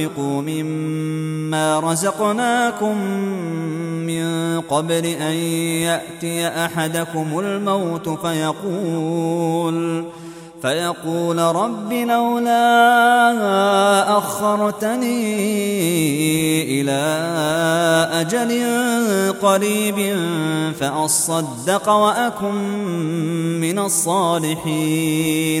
وانفقوا مما رزقناكم من قبل ان ياتي احدكم الموت فيقول فيقول رب لولا اخرتني إلى أجل قريب فاصدق واكن من الصالحين